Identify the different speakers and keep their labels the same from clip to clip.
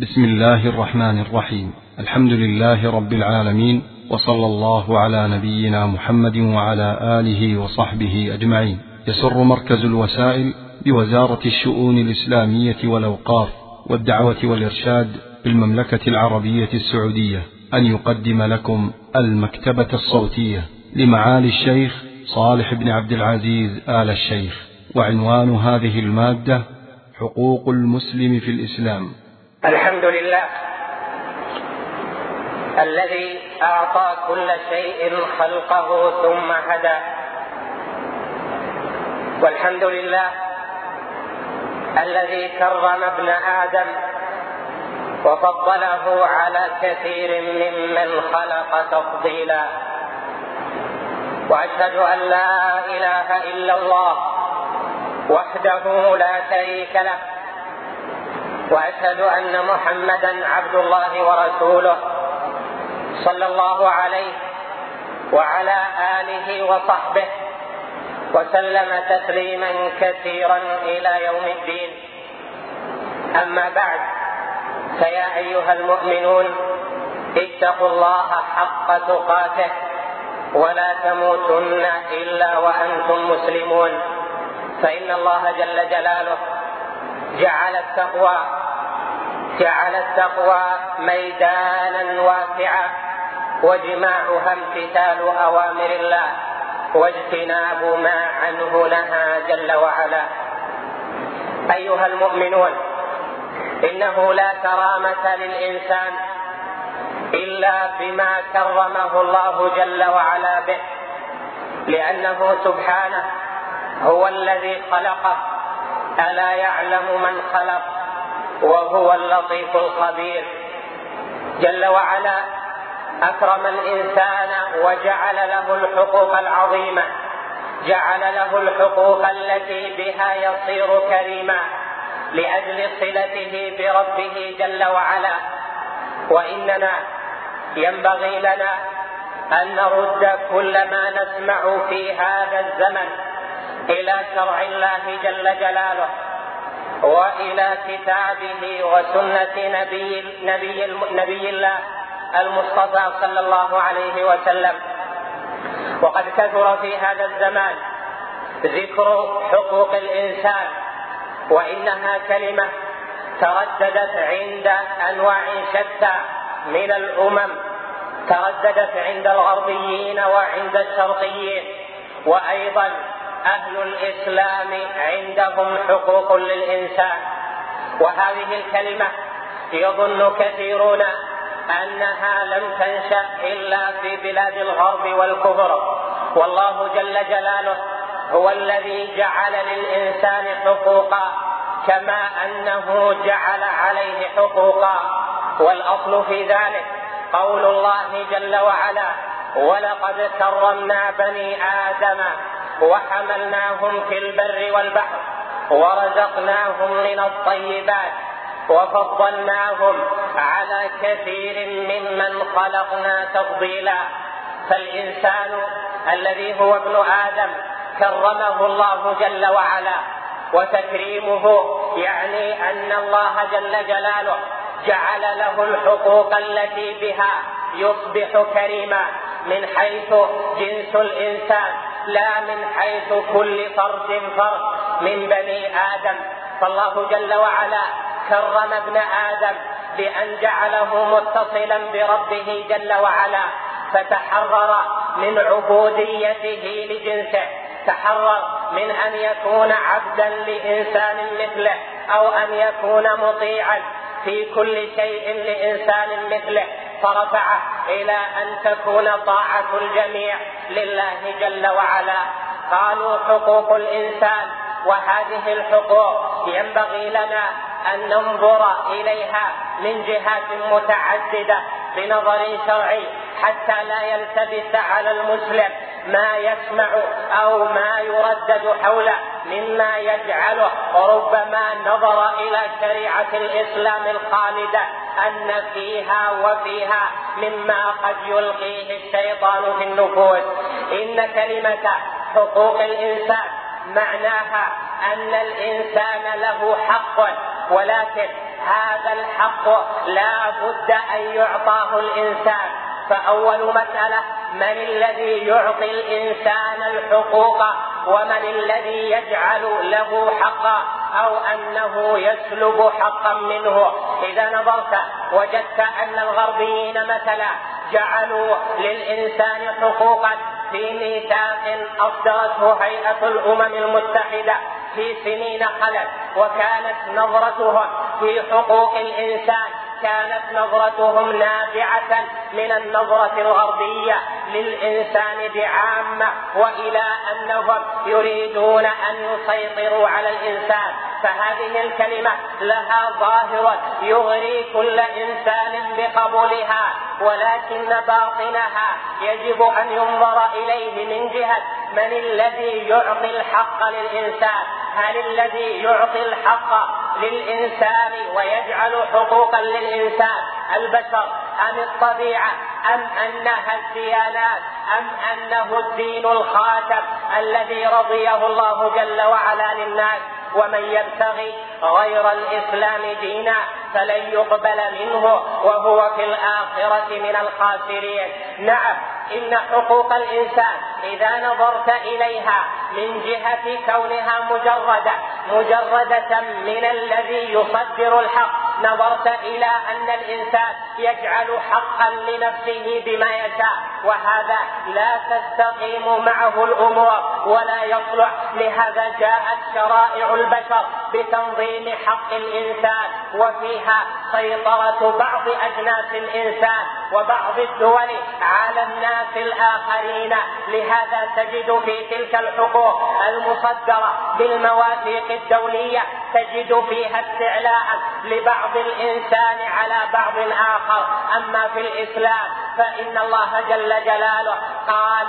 Speaker 1: بسم الله الرحمن الرحيم. الحمد لله رب العالمين وصلى الله على نبينا محمد وعلى آله وصحبه أجمعين. يسر مركز الوسائل بوزارة الشؤون الإسلامية والأوقاف والدعوة والإرشاد بالمملكة العربية السعودية أن يقدم لكم المكتبة الصوتية لمعالي الشيخ صالح بن عبد العزيز آل الشيخ. وعنوان هذه المادة حقوق المسلم في الإسلام.
Speaker 2: الحمد لله الذي أعطى كل شيء خلقه ثم هدى. والحمد لله الذي كرم ابن آدم وفضله على كثير ممن خلق تفضيلا. وأشهد أن لا إله إلا الله وحده لا شريك له. وأشهد أن محمدا عبد الله ورسوله صلى الله عليه وعلى آله وصحبه وسلم تسليما كثيرا إلى يوم الدين. أما بعد فيا أيها المؤمنون اتقوا الله حق تقاته ولا تموتن إلا وأنتم مسلمون. فإن الله جل جلاله جعل التقوى جعل التقوى ميدانا واسعا وجماعها امتثال أوامر الله واجتناب ما عنه نهى جل وعلا. أيها المؤمنون إنه لا كرامة للإنسان إلا بما كرمه الله جل وعلا به لأنه سبحانه هو الذي خلقه. ألا يعلم من خلق وهو اللطيف الخبير. جل وعلا أكرم الإنسان وجعل له الحقوق العظيمة. جعل له الحقوق التي بها يصير كريما لأجل صلته بربه جل وعلا. وإننا ينبغي لنا أن نرد كل ما نسمع في هذا الزمن إلى شرع الله جل جلاله وإلى كتابه وسنة نبي نبي نبي الله المصطفى صلى الله عليه وسلم. وقد كثر في هذا الزمان ذكر حقوق الإنسان وإنها كلمة ترددت عند أنواع شتى من الأمم ترددت عند الغربيين وعند الشرقيين وأيضا أهل الإسلام عندهم حقوق للإنسان. وهذه الكلمة يظن كثيرون أنها لم تنشأ إلا في بلاد الغرب والكفر. والله جل جلاله هو الذي جعل للإنسان حقوقا كما أنه جعل عليه حقوقا. والأصل في ذلك قول الله جل وعلا ولقد كرمنا بني آدم وحملناهم في البر والبحر ورزقناهم من الطيبات وفضلناهم على كثير ممن خلقنا تفضيلا. فالإنسان الذي هو ابن آدم كرمه الله جل وعلا وتكريمه يعني أن الله جل جلاله جعل له الحقوق التي بها يصبح كريما من حيث جنس الإنسان لا من حيث كل فرد فرد من بني آدم. فالله جل وعلا كرم ابن آدم بأن جعله متصلا بربه جل وعلا فتحرر من عبوديته لجنسه تحرر من أن يكون عبدا لإنسان مثله أو أن يكون مطيعا في كل شيء لإنسان مثله. فرفعه إلى أن تكون طاعة الجميع لله جل وعلا. قالوا حقوق الإنسان وهذه الحقوق ينبغي لنا أن ننظر إليها من جهات متعددة بنظر شرعي حتى لا يلتبس على المسلم ما يسمع أو ما يردد حوله مما يجعله ربما نظر إلى شريعة الإسلام الخالدة. أن فيها وفيها مما قد يلقيه الشيطان في النفوس. إن كلمة حقوق الإنسان معناها أن الإنسان له حق ولكن هذا الحق لا بد أن يعطاه الإنسان. فأول مسألة من الذي يعطي الإنسان الحقوق؟ ومن الذي يجعل له حقا؟ أو أنه يسلب حقا منه. إذا نظرت وجدت أن الغربيين مثلا جعلوا للإنسان حقوقا في ميثاق أصدرته هيئة الأمم المتحدة في سنين خلت وكانت نظرتهم في حقوق الإنسان كانت نظرتهم نابعة من النظرة الغربية للإنسان بعامة وإلى أنهم يريدون أن يسيطروا على الإنسان. فهذه الكلمة لها ظاهر يغري كل إنسان بقبولها ولكن باطنها يجب أن ينظر إليه من جهة من الذي يعطي الحق للإنسان؟ هل الذي يعطي الحق للإنسان ويجعل حقوقا للإنسان البشر أم الطبيعة أم أنها الديانات أم أنه الدين الخاتم الذي رضيه الله جل وعلا للناس. ومن يبتغي غير الإسلام دينا فلن يقبل منه وهو في الآخرة من الخاسرين. نعم إن حقوق الإنسان إذا نظرت إليها من جهة كونها مجردة مجردة من الذي يصدر الحق. نظرت إلى أن الإنسان يجعل حقا لنفسه بما يشاء وهذا لا تستقيم معه الأمور ولا يصلح لهذا جاءت شرائع البشر. بتنظيم حق الإنسان وفيها سيطرة بعض أجناس الإنسان وبعض الدول على الناس الآخرين. لهذا تجد في تلك الحقوق المصدرة بالمواثيق الدولية تجد فيها استعلاء لبعض الإنسان على بعض آخر. أما في الإسلام فإن الله جل جلاله قال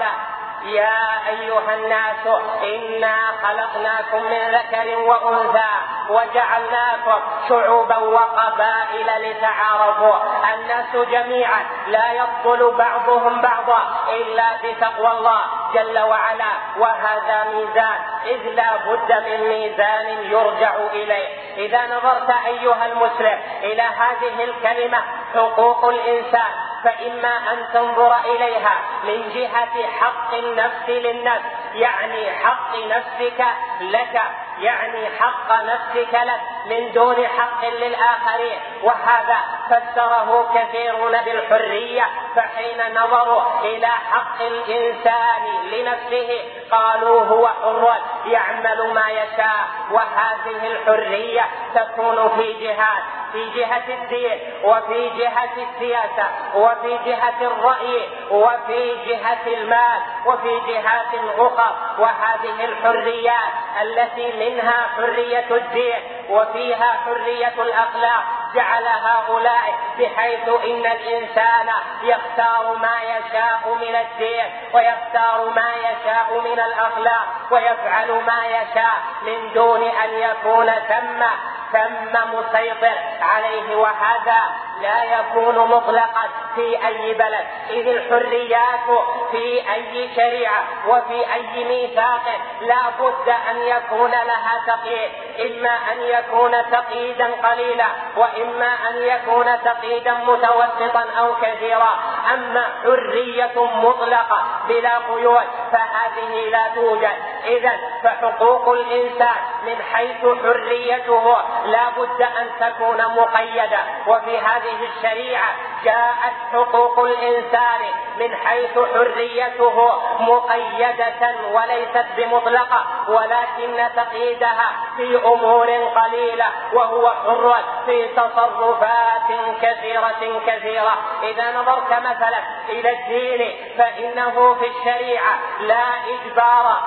Speaker 2: يا أيها الناس إنا خلقناكم من ذكر وأنثى وجعلناكم شعوبا وقبائل لتعارفوا. الناس جميعا لا يفضل بعضهم بعضا إلا بتقوى الله جل وعلا. وهذا ميزان إذ لا بد من ميزان يرجع إليه. إذا نظرت أيها المسلم إلى هذه الكلمة حقوق الإنسان فإما أن تنظر إليها من جهة حق النفس للنفس يعني حق نفسك لك يعني حق نفسك لك من دون حق للآخرين. وهذا فسره كثيرون بالحرية فحين نظروا إلى حق الإنسان لنفسه قالوا هو حر يعمل ما يشاء. وهذه الحرية تكون في جهات في جهة الدين وفي جهة السياسة وفي جهة الرأي وفي جهة المال وفي جهات أخرى. وهذه الحريات التي منها حرية الدين وفيها حرية الأخلاق جعل هؤلاء بحيث إن الإنسان يختار ما يشاء من الدين ويختار ما يشاء من الأخلاق ويفعل ما يشاء من دون أن يكون ثم ثم مسيطر عليه وهذا لا يكون مطلقا في أي بلد. إذ الحريات في أي شريعة وفي أي ميثاق لا بد أن يكون لها تقييد. إما أن يكون تقييدا قليلا وإما أن يكون تقييدا متوسطا أو كثيرا. أما حرية مطلقة بلا قيود فهذه لا توجد. إذا فحقوق الإنسان من حيث حريته لا بد أن تكون مقيدة. وفي هذه الشريعة جاءت حقوق الإنسان من حيث حريته مقيدة وليست بمطلقة ولكن تقييدها في أمور قليلة وهو حر في تصرفات كثيرة كثيرة. إذا نظرت مثلا إلى الدين فإنه في الشريعة لا إجبار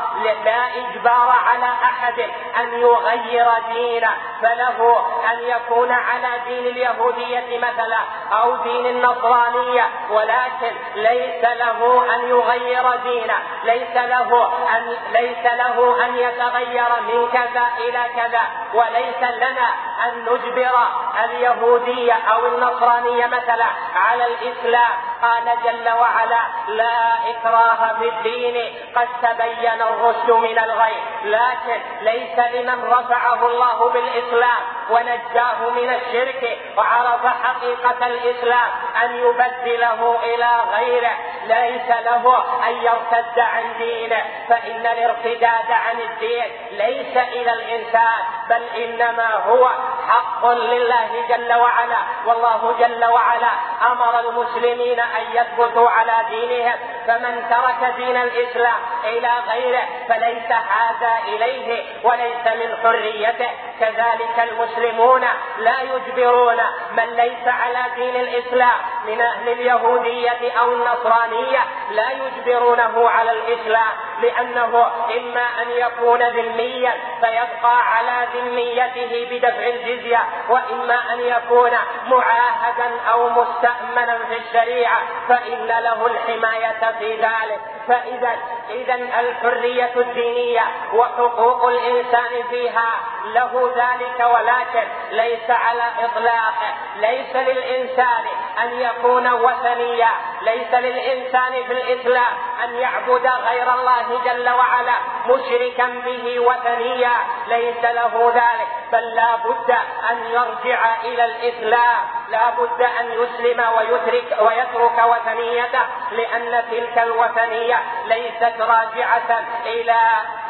Speaker 2: لا إجبار على أحد أن يغير دينه. فله أن يكون على دين اليهودية مثلا أو دين النصرانية. ولكن ليس له أن يغير دينه. ليس له أن ليس له أن يتغير من كذا إلى كذا. وليس لنا أن نجبر اليهودية أو النصرانية مثلا على الإسلام قال جل وعلا لا إكراه في الدين قد تبين الرشد من الغي لكن ليس لمن رفعه الله بالإسلام. ونجاه من الشرك وعرف حقيقة الإسلام أن يبدله إلى غيره. ليس له أن يرتد عن دينه فإن الارتداد عن الدين ليس إلى الإنسان بل إنما هو حق لله جل وعلا. والله جل وعلا أمر المسلمين أن يثبتوا على دينهم. فمن ترك دين الإسلام إلى غيره فليس هذا إليه وليس من حريته. كذلك المسلمون لا يجبرون من ليس على دين الإسلام من أهل اليهودية أو النصرانية لا يجبرونه على الإسلام. لأنه إما أن يكون ذميا فيبقى على ذميته بدفع الجزية وإما أن يكون معاهدا أو مستأمنا في الشريعة فإن له الحماية في ذلك. فإذا إذا الحرية الدينية وحقوق الإنسان فيها له ذلك ولكن ليس على إطلاقه ليس للإنسان أن يكون وثنيا ليس للإنسان في الإسلام أن يعبد غير الله جل وعلا مشركا به وثنيا. ليس له ذلك. بل لا بد أن يرجع إلى الإسلام. لا بد أن يسلم ويترك ويترك وثنيته. لأن تلك الوثنية ليست راجعة إلى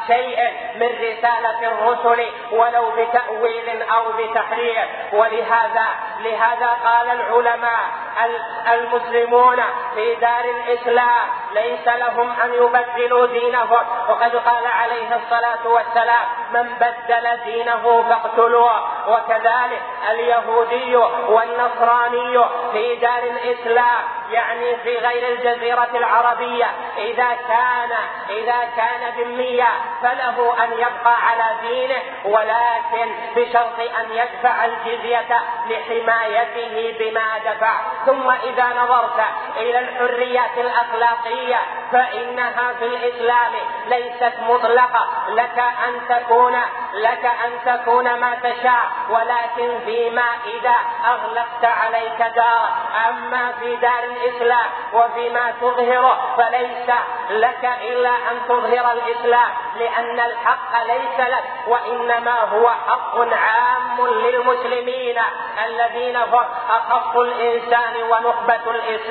Speaker 2: شيء من رسالة الرسل ولو بتأويل أو بتحريف ولهذا لهذا قال العلماء المسلمون في دار الإسلام ليس لهم أن يبدلوا دينهم. وقد قال عليه الصلاة والسلام من بدل دينه فاقتلوه. وكذلك اليهودي والنصراني في دار الإسلام يعني في غير الجزيرة العربية. إذا كان إذا كان ذميا فله أن يبقى على دينه ولكن بشرط أن يدفع الجزية لحمايته بما دفع. ثم إذا نظرت إلى الحريات الأخلاقية فإنها في الإسلام ليست مطلقة. لك أن تكون لك أن تكون ما تشاء ولكن فيما إذا أغلقت عليك دار أما في دار الإسلام وفيما تظهره فليس لك إلا أن تظهر الإسلام. لأن الحق ليس لك وإنما هو حق عام للمسلمين الذين هم أخف الإنسان ونخبة,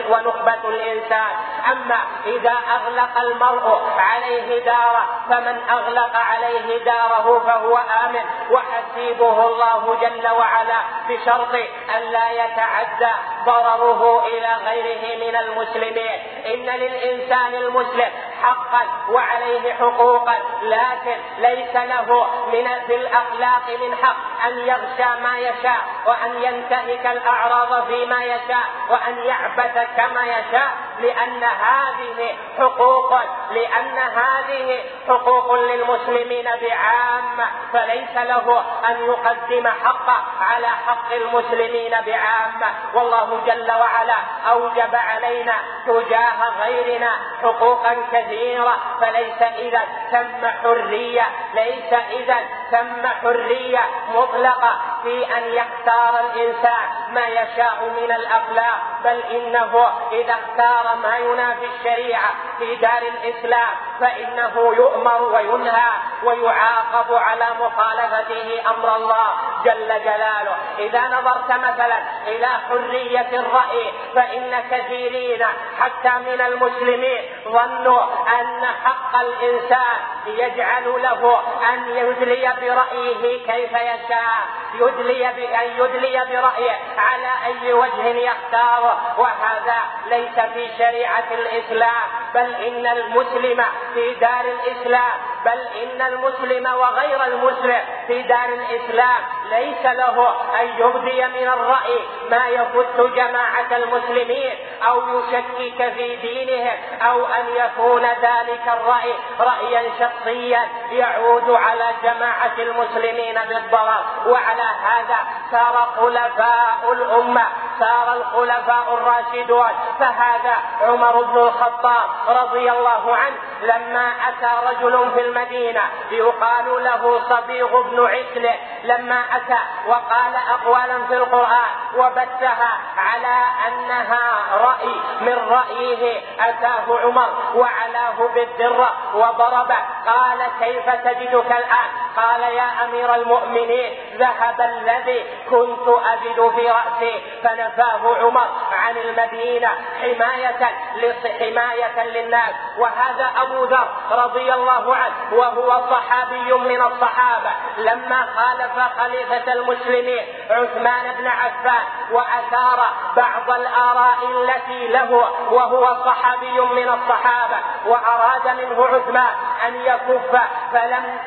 Speaker 2: ونخبة الإنسان. أما إذا أغلق المرء عليه داره فمن أغلق عليه داره فهو آمن. وحسيبه الله جل وعلا بشرط أن لا يتعدى ضرره إلى غيره من المسلمين. إن للإنسان المسلم حقا وعليه حقوقا لكن ليس له من في الأخلاق من حق أن يغشى ما يشاء وأن ينتهك الأعراض فيما يشاء وأن يعبث كما يشاء لأن هذه حقوق لأن هذه حقوق للمسلمين بعامة فليس له أن يقدم حقه على حق المسلمين بعامة. والله جل وعلا أوجب علينا تجاه غيرنا حقوقا كثيرة فليس إذا ثم حرية ليس إذا ثم حرية مطلقة في أن يختار الإنسان. ما يشاء من الأخلاق بل إنه إذا اختار ما ينافي الشريعة في دار الإسلام فإنه يؤمر وينهى ويعاقب على مخالفته أمر الله جل جلاله. إذا نظرت مثلا إلى حرية الرأي فإن كثيرين حتى من المسلمين ظنوا أن حق الإنسان يجعل له أن يدلي برأيه كيف يشاء يدلي بأن يدلي برأيه على أي وجه يختاره وهذا ليس في شريعة الإسلام بل إن المسلم في دار الإسلام بل إن المسلم وغير المسلم في دار الإسلام ليس له أن يبدي من الرأي ما يفت جماعة المسلمين أو يشكك في دينهم أو أن يكون ذلك الرأي رأيا شخصيا يعود على جماعة المسلمين بالضرر. وعلى هذا سار خلفاء الأمة سار الخلفاء الراشدون فهذا عمر بن الخطاب رضي الله عنه لما أتى رجل في المدينة يقال له صبيغ بن عسل لما أتى وقال أقوالا في القرآن وبثها على أنها رأي من رأيه أتاه عمر وعلاه بالذرة وضربه. قال كيف تجدك الآن؟ قال يا أمير المؤمنين ذهب الذي كنت أجد في رأسي فنفاه عمر عن المدينة حماية حماية للناس. وهذا أبو ذر رضي الله عنه وهو صحابي من الصحابة. لما خالف خليفة المسلمين عثمان بن عفان وأثار بعض الآراء التي له وهو صحابي من الصحابة وأراد منه عثمان أن يكف فلم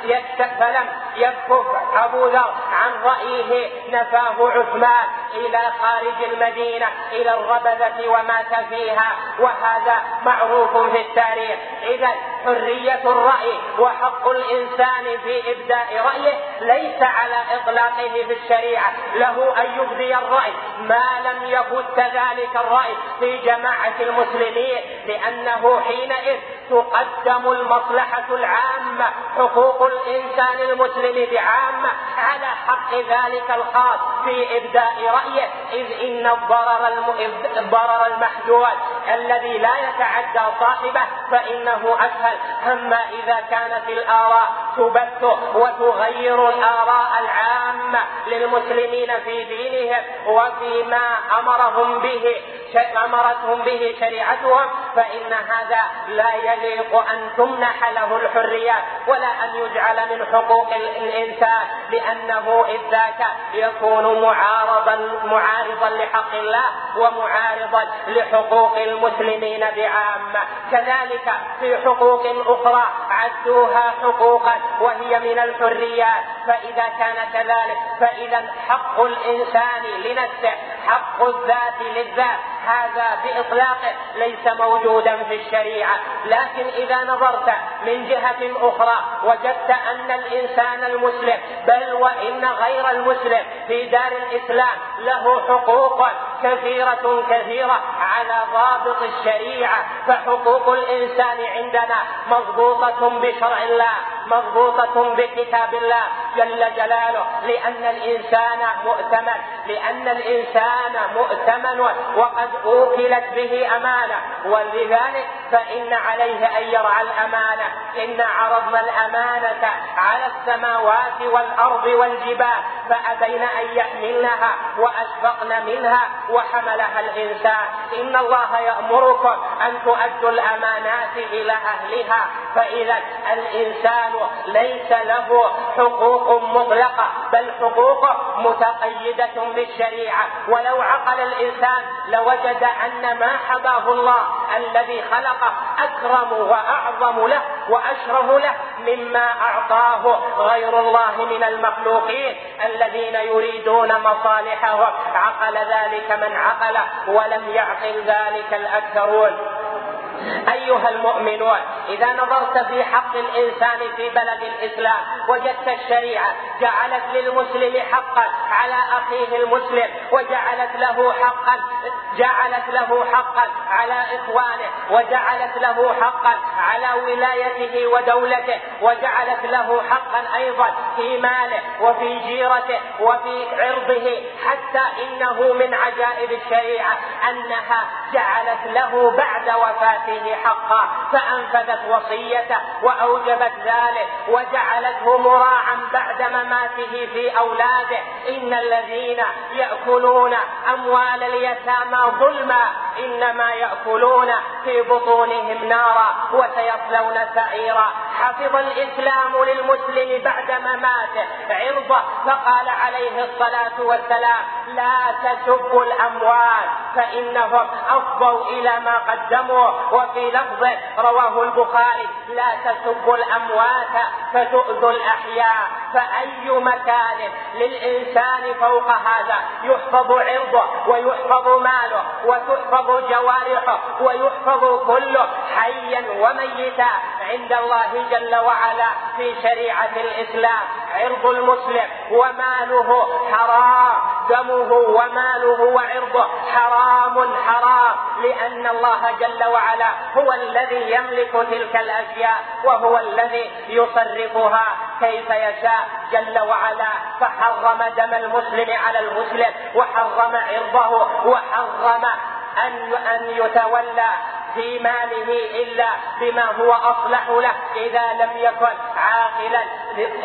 Speaker 2: فلم يكف أبو ذر عن رأيه نفاه عثمان إلى خارج المدينة إلى الربذة ومات فيها وهذا معروف في التاريخ. إذا حرية الرأي وحق الإنسان في إبداء رأيه ليس على إطلاقه في الشريعة. له أن يبدي الرأي. ما لم يفت ذلك الرأي في جماعة المسلمين لأنه حينئذ تقدم المصلحة العامة حقوق الإنسان المسلم بعامة على حق ذلك الخاص في إبداء رأيه. إذ إن الضرر الضرر المحدود الذي لا يتعدى صاحبه فإنه أسهل. أما إذا كانت الآراء تبث وتغير الآراء العامة للمسلمين في دينهم وفيما أمرهم به أمرتهم به شريعتهم فإن هذا لا يليق أن تمنح له الحريات ولا أن يجعل من حقوق الإنسان لأنه إذ ذاك يكون معارضا معارضا لحق الله ومعارضا لحقوق المسلمين بعامة. كذلك في حقوق أخرى عدوها حقوقا وهي من الحريات. فإذا كان كذلك فإذا حق الإنسان لنفسه حق الذات للذات هذا بإطلاقه ليس موجودا في الشريعة. لكن إذا نظرت من جهة أخرى وجدت أن الإنسان المسلم بل وإن غير المسلم في دار الإسلام له حقوق كثيرة كثيرة على ضابط الشريعة. فحقوق الإنسان عندنا مضبوطة بشرع الله. مضبوطة بكتاب الله جل جلاله لأن الإنسان مؤتمن لأن الإنسان مؤتمن وقد أوكلت به أمانة. ولذلك فإن عليه أن يرعى الأمانة. إن عرضنا الأمانة على السماوات والأرض والجبال فأبين أن يحملنها وأشفقن منها وحملها الإنسان. إن الله يأمركم أن تؤدوا الأمانات إلى أهلها فإذا الإنسان ليس له حقوق مطلقة بل حقوقه متقيدة بالشريعة. ولو عقل الإنسان لوجد أن ما حباه الله الذي خلقه أكرم وأعظم له وأشرف له مما أعطاه غير الله من المخلوقين الذين يريدون مصالحهم. عقل ذلك من عقل ولم يعقل ذلك الأكثرون. أيها المؤمنون إذا نظرت في حق الإنسان في بلد الإسلام وجدت الشريعة جعلت للمسلم حقا على أخيه المسلم وجعلت له حقا جعلت له حقا على إخوانه وجعلت له حقا على ولايته ودولته وجعلت له حقا أيضا في ماله وفي جيرته وفي عرضه حتى إنه من عجائب الشريعة أنها جعلت له بعد وفاته حقا فأنفذت وصيته وأوجبت ذلك وجعلته مراعا بعد مماته في أولاده. إن الذين يأكلون أموال اليتامى ظلما إنما يأكلون في بطونهم نارا وسيصلون سعيرا. حفظ الإسلام للمسلم بعد مماته. عرضه فقال عليه الصلاة والسلام لا تسبوا الأموال فإنهم أفضوا إلى ما قدموا. وفي لفظ رواه البخاري لا تسبوا الأموات فتؤذوا الأحياء. فأي مكان للإنسان فوق هذا يحفظ عرضه ويحفظ ماله وتحفظ جوارحه ويحفظ كله حيا وميتا. عند الله جل وعلا في شريعة الإسلام عرض المسلم وماله حرام. دمه وماله وعرضه. حرام حرام لأن الله جل وعلا هو الذي يملك تلك الأشياء وهو الذي يصرفها كيف يشاء. جل وعلا فحرم دم المسلم على المسلم وحرم عرضه وحرم أن أن يتولى في ماله إلا بما هو أصلح له. إذا لم يكن عاقلا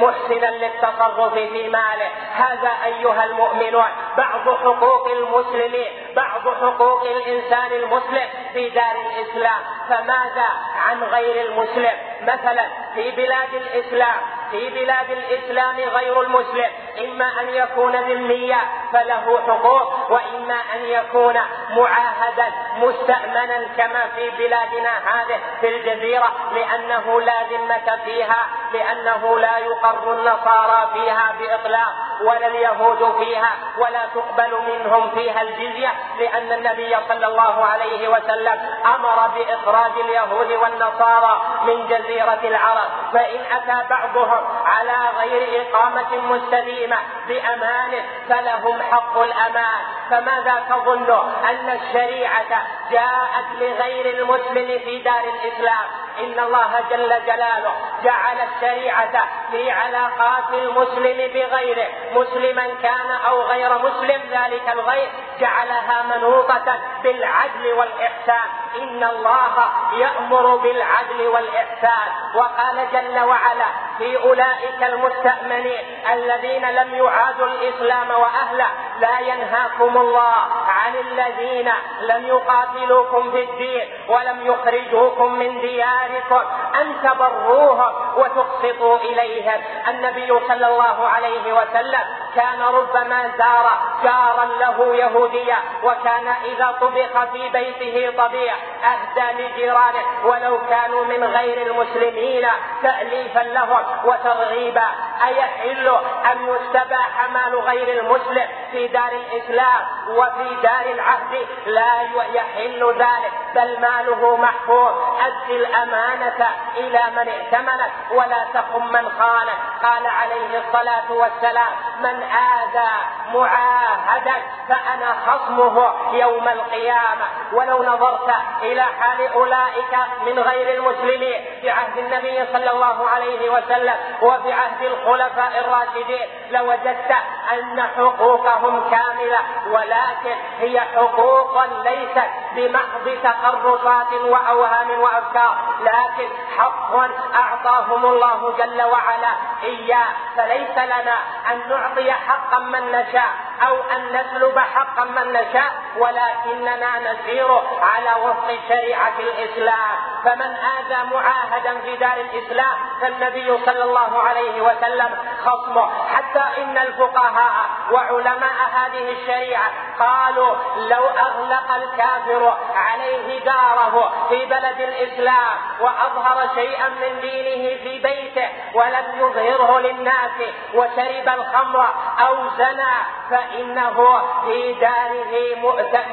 Speaker 2: محسنا للتصرف في ماله. هذا أيها المؤمنون بعض حقوق المسلمين بعض حقوق الإنسان المسلم في دار الإسلام. فماذا عن غير المسلم؟ مثلا في بلاد الإسلام في بلاد الإسلام غير المسلم إما أن يكون ذميا فله حقوق. وإما أن يكون معاهدا مستأمنا كما في بلادنا هذه في الجزيرة لأنه لا ذمة فيها لأنه لا يقر النصارى فيها بإطلاق ولا اليهود فيها ولا تقبل منهم فيها الجزية لأن النبي صلى الله عليه وسلم أمر بإخراج اليهود والنصارى من جزيرة العرب. فإن أتى بعضهم على غير إقامة مستديمة بأمان فلهم حق الأمان. فماذا تظن أن الشريعة جاءت لغير المسلم في دار الإسلام؟ إن الله جل جلاله جعل الشريعة في علاقات المسلم بغيره. مسلما كان أو غير مسلم ذلك الغير. جعلها منوطة بالعدل والإحسان. إن الله يأمر بالعدل والإحسان. وقال جل وعلا في أولئك المستأمنين الذين لم يعادوا الإسلام وأهله. لا ينهاكم الله عن الذين لم يقاتلوكم في الدين ولم يخرجوكم من دياركم. أن تبروهم وتقسطوا إليهم النبي صلى الله عليه وسلم كان ربما زار جارا له يهوديا وكان إذا طبخ في بيته طبيع أهدى لجيرانه. ولو كانوا من غير المسلمين تأليفا لهم وترغيبا. أيحل أن يستباح مال غير المسلم في دار الإسلام وفي دار العهد؟ لا يحل ذلك بل ماله محفوظ. أد الأمانة إلى من ائتمنك ولا تخم من خانك قال عليه الصلاة والسلام من آذى معاهدا فأنا خصمه يوم القيامة. ولو نظرت إلى حال أولئك من غير المسلمين في عهد النبي صلى الله عليه وسلم وفي عهد الخلفاء الراشدين لوجدت أن حقوقهم كاملة ولكن هي حقوق ليست بمحض تخرصات وأوهام وأفكار لكن حق أعطاهم الله جل وعلا إياه. فليس لنا أن نعطي حقا من نشاء أو أن نسلب حقا من نشاء ولكننا نسير على وفق شريعة الإسلام. فمن آذى معاهدا في دار الإسلام فالنبي صلى الله عليه وسلم خصمه. حتى إن الفقهاء وعلماء هذه الشريعة قالوا لو أغلق الكافر عليه داره في بلد الإسلام وأظهر شيئا من دينه في بيته ولم يظهره للناس وشرب الخمر أو زنى فإنه في داره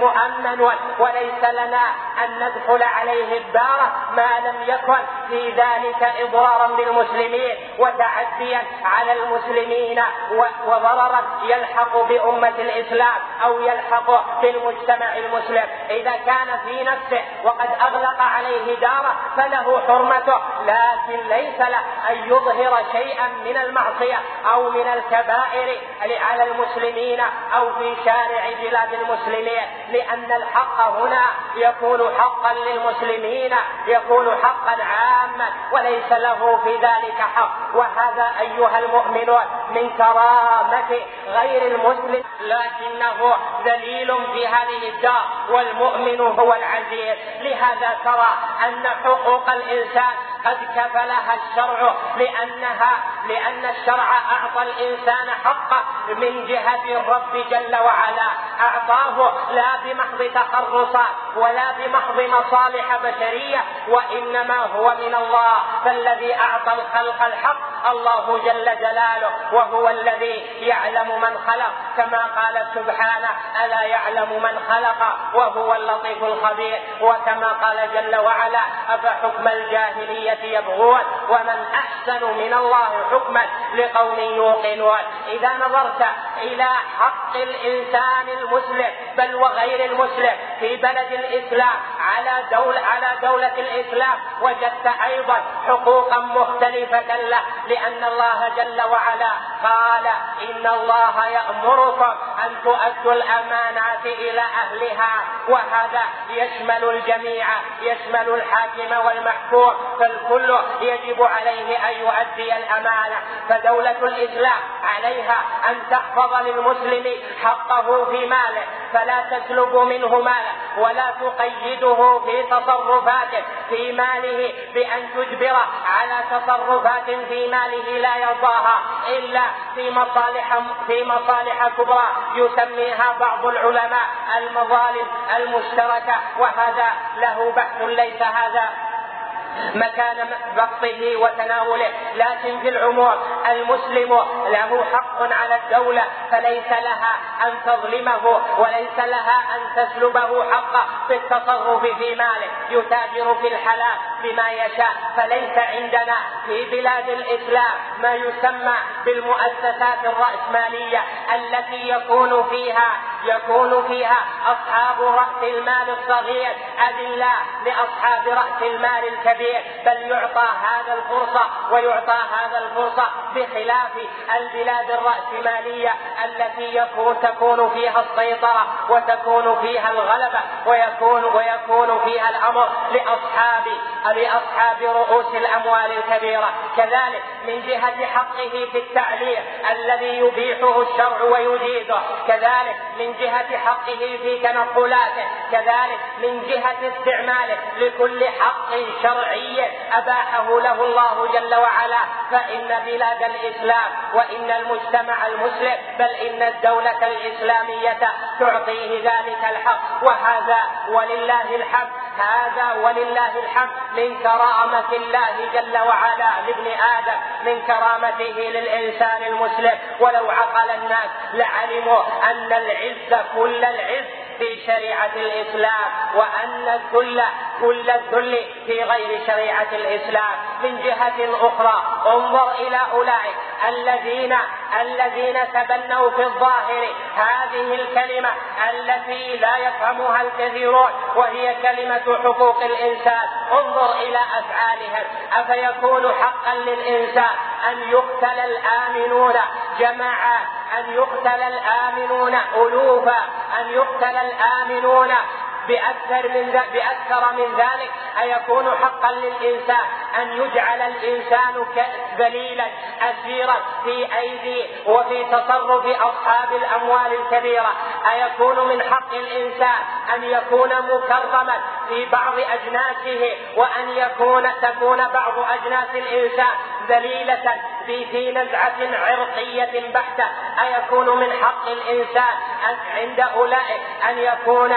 Speaker 2: مؤمن وليس لنا أن ندخل عليه الدار ما لم يكن في ذلك إضرارا بالمسلمين وتعديا على المسلمين وضررا يلحق بأمة الإسلام أو يلحق بالمجتمع المسلم. إذا كان في نفسه وقد أغلق عليه داره فله حرمته لكن ليس له أن يظهر شيئا من المعصية أو من الكبائر على المسلمين أو في شارع بلاد المسلمين لأن الحق هنا يكون حقا للمسلمين يكون حقا عاما وليس له في ذلك حق. وهذا أيها المؤمنون من كرامة غير المسلم. لكنه ذليل في هذه الدار والمؤمن هو العزيز. لهذا ترى أن حقوق الإنسان قد كفلها الشرع لأنها لأن الشرع أعطى الإنسان حقه من جهة الرب جل وعلا. أعطاه لا بمحض تخرصات ولا بمحض مصالح بشرية وإنما هو من الله. فالذي أعطى الخلق الحق الله جل جلاله وهو الذي يعلم من خلق. كما قال سبحانه ألا يعلم من خلق؟ وهو اللطيف الخبير. وكما قال جل وعلا أفحكم الجاهلية يبغون؟ ومن أحسن من الله حكما لقوم يوقنون. إذا نظرت إلى حق الإنسان المسلم بل وغير المسلم في بلد الإسلام على دولة على دولة الإسلام وجدت أيضا حقوقا مختلفة له لأن الله جل وعلا قال إن الله يأمركم أن تؤدوا الأمانات إلى أهلها وهذا يشمل الجميع يشمل الحاكم والمحكوم فالكل يجب عليه أن يؤدي الأمانة. فدولة الإسلام عليها أن تحفظ للمسلم حقه في ماله فلا تسلب منه ماله ولا تقيده في تصرفاته في ماله بأن تجبر على تصرفات في ماله لا يرضاها إلا في مصالح في مصالح كبرى. يسميها بعض العلماء المظالم المشتركة. وهذا له بحث ليس هذا مكان بسطه وتناوله لكن في العموم المسلم له حق على الدولة فليس لها أن تظلمه وليس لها أن تسلبه حقه في التصرف في ماله. يتاجر في الحلال بما يشاء فليس عندنا في بلاد الإسلام ما يسمى بالمؤسسات الرأسمالية التي يكون فيها يكون فيها أصحاب رأس المال الصغير أذلاء لأصحاب رأس المال الكبير. بل يعطى هذا الفرصة ويعطى هذا الفرصة بخلاف البلاد الرأسمالية التي يكون تكون فيها السيطرة وتكون فيها الغلبة ويكون ويكون فيها الأمر لأصحاب لأصحاب رؤوس الأموال الكبيرة. كذلك من جهة حقه في التعليم الذي يبيحه الشرع ويجيده. كذلك من جهة حقه في تنقلاته كذلك من جهة استعماله لكل حق شرعي أباحه له الله جل وعلا. فإن بلاد الإسلام وإن المجتمع المسلم بل إن الدولة الإسلامية تعطيه ذلك الحق. وهذا ولله الحمد. هذا ولله الحمد من كرامة الله جل وعلا لابن آدم من كرامته للإنسان المسلم. ولو عقل الناس لعلموا أن العز كل العز في شريعة الإسلام وأن الذل كل الذل في غير شريعة الإسلام من جهة أخرى. انظر إلى أولئك الذين الذين تبنوا في الظاهر. هذه الكلمة التي لا يفهمها الكثيرون وهي كلمة حقوق الإنسان. انظر إلى أفعالهم. أفيكون حقا للإنسان؟ أن يقتل الآمنون جماعات أن يقتل الآمنون ألوفا؟ أن يقتل الآمنون بأكثر من بأكثر من ذلك أيكون حقا للإنسان أن يجعل الإنسان ذليلا أسيرا في أيدي وفي تصرف أصحاب الأموال الكبيرة. أيكون من حق الإنسان أن يكون مكرما في بعض أجناسه وأن يكون تكون بعض أجناس الإنسان ذليلة في في نزعة عرقية بحتة. أيكون من حق الإنسان أن عند أولئك أن يكون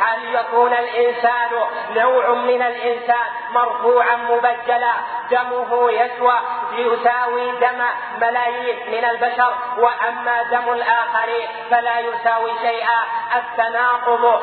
Speaker 2: هل يكون الإنسان نوع من الإنسان مرفوعا مبجلا دمه يسوى يساوي دم ملايين من البشر وأما دم الآخرين فلا يساوي شيئا. التناقض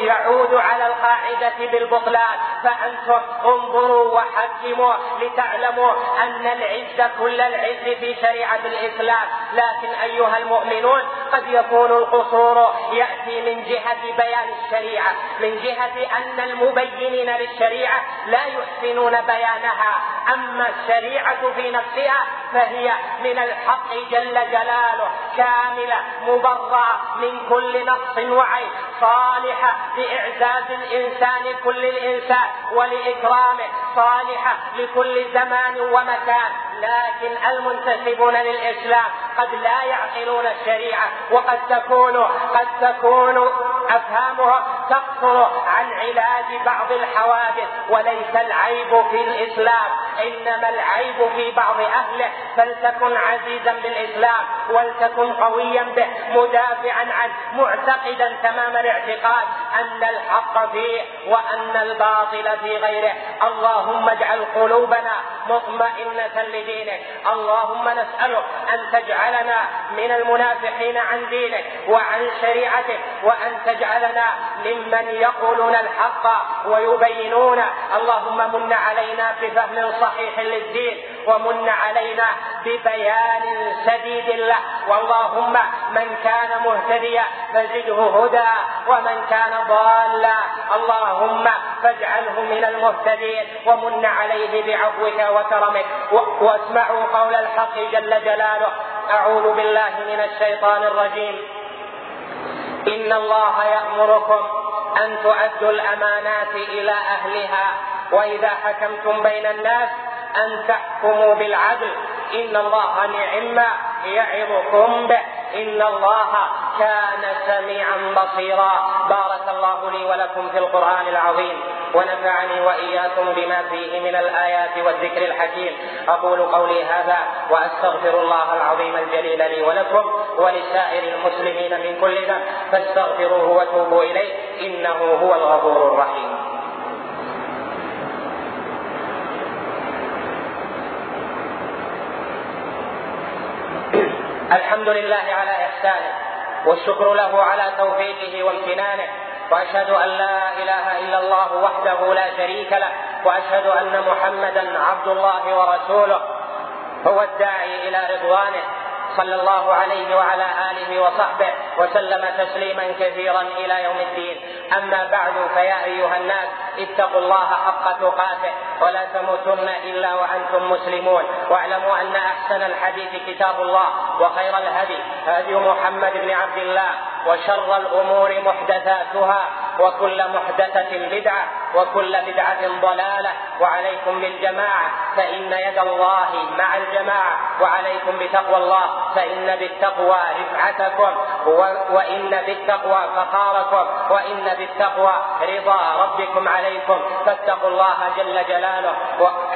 Speaker 2: يعود على القاعدة بالبطلان. فأنتم انظروا وحكموا لتعلموا أن العز كل العز في شريعة الإسلام. لكن أيها المؤمنون قد يكون القصور يأتي من جهة بيان الشريعة من جهة أن المبينين للشريعة لا يحسنون بيانها. أما الشريعة في نفسها فهي من الحق جل جلاله كاملة مبرأة من كل نقص وعيب صالحة لإعزاز الإنسان كل الإنسان ولإكرامه صالحة لكل زمان ومكان. لكن المنتسبون للإسلام قد لا يعقلون الشريعة وقد تكون قد تكون أفهامها تقصر عن علاج بعض الحوادث وليس العيب في الإسلام. إنما العيب في بعض أهله. فلتكن عزيزا بالاسلام ولتكن قويا به مدافعا عنه معتقدا تمام الاعتقاد أن الحق فيه وأن الباطل في غيره. اللهم اجعل قلوبنا مطمئنة لدينك اللهم نسألك أن تجعلنا من المنافحين عن دينك وعن شريعتك وأن تجعلنا ممن يقولون الحق ويبينون. اللهم من علينا بفهم صحيح للدين ومن علينا ببيان سديد له. واللهم من كان مهتديا فزده هدى ومن كان ضالا. اللهم فاجعله من المهتدين ومن عليه بعفوك وكرمك. واسمعوا قول الحق جل جلاله. أعوذ بالله من الشيطان الرجيم. إن الله يأمركم أن تؤدوا الأمانات إلى أهلها. وإذا حكمتم بين الناس أن تحكموا بالعدل. إن الله نعم يعظكم به. إن الله كان سميعا بصيرا. بارك الله لي ولكم في القرآن العظيم. ونفعني وإياكم بما فيه من الآيات والذكر الحكيم. أقول قولي هذا وأستغفر الله العظيم الجليل لي ولكم ولسائر المسلمين من كل ذنب. فاستغفروه وتوبوا إليه. إنه هو الغفور الرحيم. الحمد لله على إحسانه والشكر له على توفيقه وامتنانه وأشهد أن لا إله إلا الله وحده لا شريك له وأشهد أن محمدا عبد الله ورسوله هو الداعي إلى رضوانه صلى الله عليه وعلى آله وصحبه وسلم تسليما كثيرا إلى يوم الدين. أما بعد فيا أيها الناس اتقوا الله حق تقاته ولا تموتن إلا وأنتم مسلمون. واعلموا أن أحسن الحديث كتاب الله وخير الهدي هدي محمد بن عبد الله. وشر الأمور محدثاتها وكل محدثة بدعة وكل بدعة ضلالة. وعليكم بالجماعة فإن يد الله مع الجماعة. وعليكم بتقوى الله فإن بالتقوى رفعتكم. وإن بالتقوى فخاركم. وإن بالتقوى رضا ربكم عليكم. فاتقوا الله جل جلاله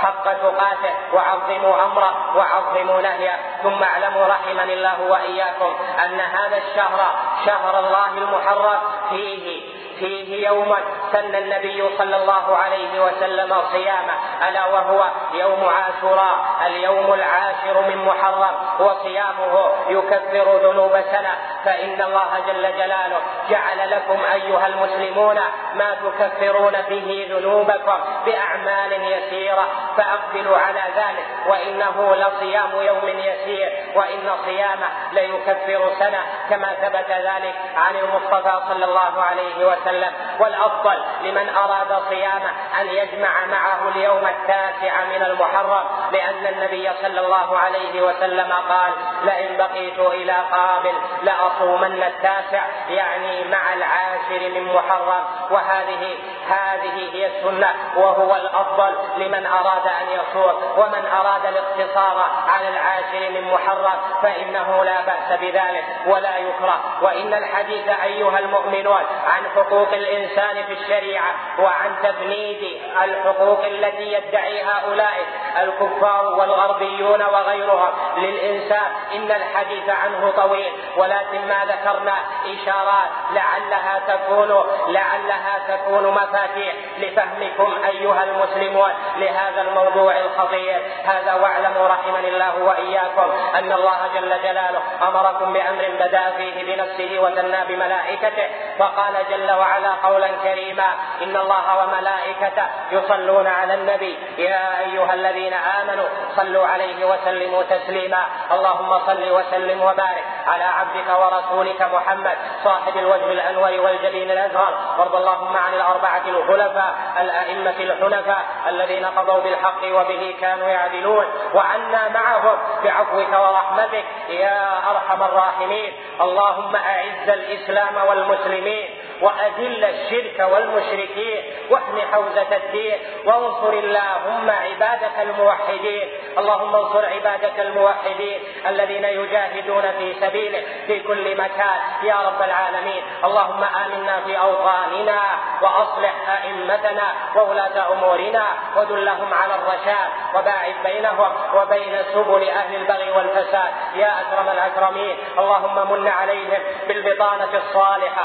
Speaker 2: حق تقاته. وعظموا أمره وعظموا نهيه. ثم اعلموا رحمني الله وإياكم أن هذا الشهر شهر الله المحرم. فيه فيه يوما سن النبي صلى الله عليه وسلم صيامه ألا وهو يوم عاشوراء اليوم العاشر من محرم وصيامه يكفر ذنوب سنة. فإن الله جل جلاله جعل لكم أيها المسلمون ما تكفرون به ذنوبكم بأعمال يسيرة فأقبلوا على ذلك وإنه لصيام يوم يسير وإن صيامه ليكفر سنة كما ثبت ذلك عن المصطفى صلى الله عليه وسلم والأفضل لمن أراد صيامه أن يجمع معه اليوم التاسع من المحرم لأن النبي صلى الله عليه وسلم قال لئن بقيت إلى قابل لأصومن التاسع يعني مع العاشر من محرم وهذه هذه هي السنة وهو الأفضل لمن أراد أن يصوم ومن أراد الاقتصار على العاشر من محرم فإنه لا بأس بذلك ولا يكره. وإن الحديث أيها المؤمنون عن حقوق الإنسان في الشريعة وعن تفنيد الحقوق التي يدعيها اولئك الكفار والغربيون وغيرهم. للإنسان إن الحديث عنه طويل ولكن ما ذكرنا إشارات لعلها تكون لعلها تكون مفاتيح لفهمكم أيها المسلمون لهذا الموضوع الخطير. هذا واعلموا رحمني الله وإياكم أن الله جل جلاله أمركم بأمر بدا فيه بنفسه وثنى بملائكته. فقال جل وعلا قولا كريما إن الله وملائكته يصلون على النبي. يا أيها الذين آمنوا صلوا عليه وسلموا تسليما. اللهم صل وسلم وبارك على عبدك ورسولك محمد صاحب الوجه الأنور والجبين الأزهر. وارض اللهم عن الأربعة الخلفاء الأئمة الحنفاء الذين قضوا بالحق وبه كانوا يعدلون. وعنا معهم بعفوك ورحمتك يا أرحم الراحمين. اللهم أعز الإسلام والمسلمين me وأذل الشرك والمشركين واحم حوزة الدين وانصر اللهم عبادك الموحدين. اللهم انصر عبادك الموحدين الذين يجاهدون في سبيلك في كل مكان. يا رب العالمين اللهم آمنا في أوطاننا وأصلح أئمتنا وولاة أمورنا ودلهم على الرشاد وباعد بينهم وبين سبل أهل البغي والفساد. يا أكرم الأكرمين اللهم من عليهم بالبطانة الصالحة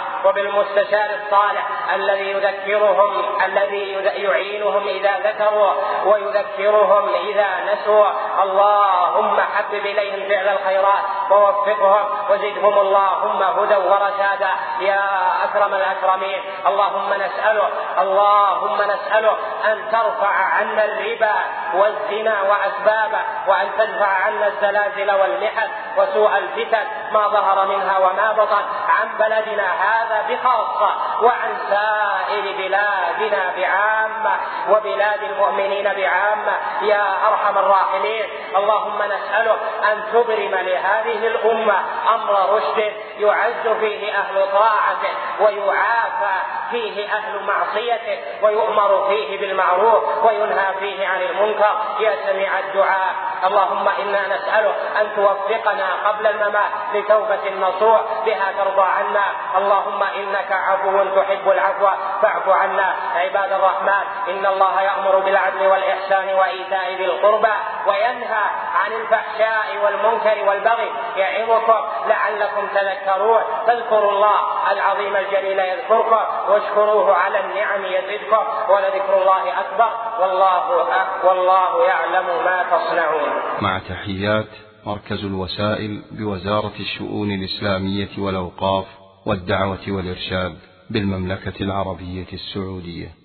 Speaker 2: وبالمستشار الصالح الذي يذكرهم الذي يعينهم إذا ذكروا ويذكرهم إذا نسوا. اللهم حبب إليهم فعل الخيرات ووفقهم وزدهم اللهم هدى ورشادا. يا أكرم الأكرمين اللهم نسأله اللهم نسأله أن ترفع عنا الربا والزنا وأسبابه وأن تدفع عنا الزلازل والمحن وسوء الفتن ما ظهر منها وما بطن. بلدنا هذا بخاصة وعن سائر بلادنا بعامة وبلاد المؤمنين بعامة. يا أرحم الراحمين اللهم نسألك أن تبرم لهذه الأمة أمر رشد يعز فيه أهل طاعته ويعافى فيه أهل معصيته ويؤمر فيه بالمعروف وينهى فيه عن المنكر. يا سميع الدعاء اللهم إنا نسألك أن توفقنا قبل الممات لتوبة نصوح بها ترضى عنا. اللهم إنك عفو تحب العفو فاعف عنا. عباد الرحمن إن الله يأمر بالعدل والإحسان وإيتاء ذي القربى وينهى عن الفحشاء والمنكر والبغي يعظكم لعلكم تذكرون. فاذكروا الله العظيم الجليل يذكركم واشكروه على النعم يزدكم ولذكر الله أكبر. والله والله يعلم ما تصنعون.
Speaker 1: مع تحيات مركز الوسائل بوزارة الشؤون الإسلامية والأوقاف والدعوة والإرشاد بالمملكة العربية السعودية.